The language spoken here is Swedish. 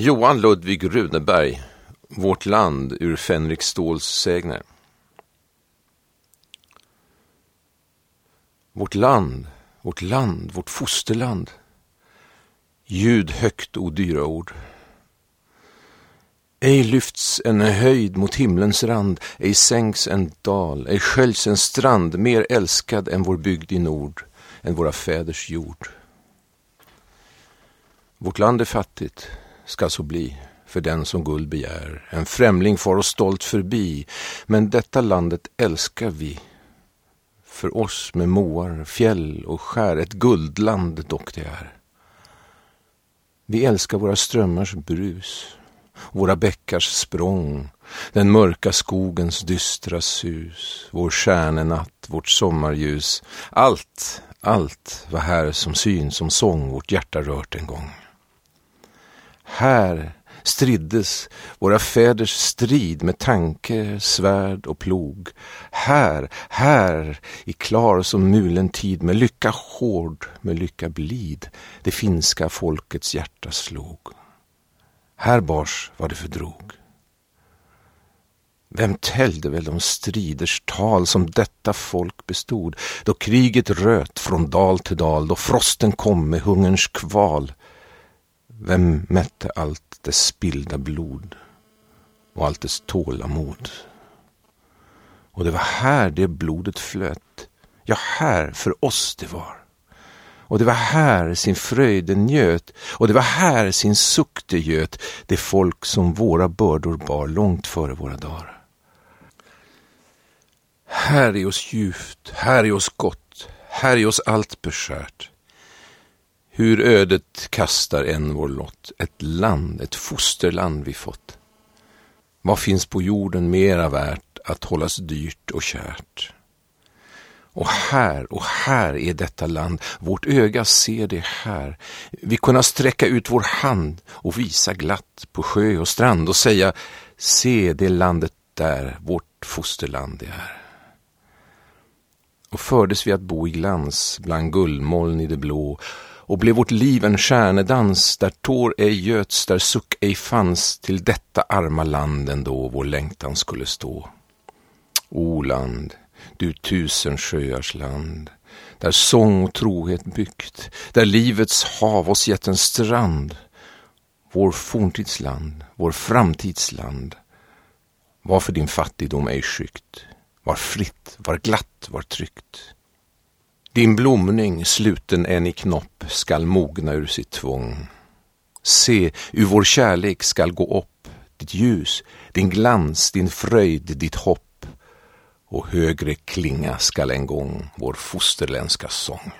Johan Ludvig Runeberg, Vårt land ur Fänrik Ståls sägner. Vårt land, vårt land, vårt fosterland. Ljud högt o dyra ord. Ej lyfts en höjd mot himlens rand, ej sänks en dal, ej sköljs en strand mer älskad än vår bygd i nord, än våra fäders jord. Vårt land är fattigt, ska så bli för den som guld begär. En främling far oss stolt förbi, men detta landet älskar vi. För oss med moar, fjäll och skär, ett guldland dock det är. Vi älskar våra strömmars brus, våra bäckars språng, den mörka skogens dystra sus, vår stjärnenatt, vårt sommarljus. Allt, allt var här som syn, som sång vårt hjärta rört en gång. Här striddes våra fäders strid med tanke, svärd och plog. Här, här, i klar som mulen tid, med lycka hård, med lycka blid, det finska folkets hjärta slog. Här bars vad det fördrog. Vem täljde väl de striders tal som detta folk bestod, då kriget röt från dal till dal, då frosten kom med hungerns kval. Vem mätte allt dess spillda blod och allt dess tålamod? Och det var här det blodet flöt, ja, här för oss det var. Och det var här sin fröjde njöt och det var här sin suck det göt, det folk som våra bördor bar långt före våra dagar. Här är oss djupt, här är oss gott, här är oss allt beskärt. Hur ödet kastar än vår lott, ett land, ett fosterland vi fått. Vad finns på jorden mera värt att hållas dyrt och kärt? Och här, och här är detta land, vårt öga ser det här. Vi kunna sträcka ut vår hand och visa glatt på sjö och strand och säga, se det landet där, vårt fosterland det är. Och fördes vi att bo i glans bland guldmoln i det blå och blev vårt liv en stjärnedans där tår ej göts, där suck ej fanns. Till detta arma land ändå vår längtan skulle stå. O land, du tusen sjöars land, där sång och trohet byggt, där livets hav oss gett en strand, vår forntidsland, vår framtidsland, var för din fattigdom ej skyggt var fritt, var glatt, var tryggt. Din blomning, sluten än i knopp, skall mogna ur sitt tvång. Se, ur vår kärlek skall gå upp ditt ljus, din glans, din fröjd, ditt hopp och högre klinga skall en gång vår fosterländska sång.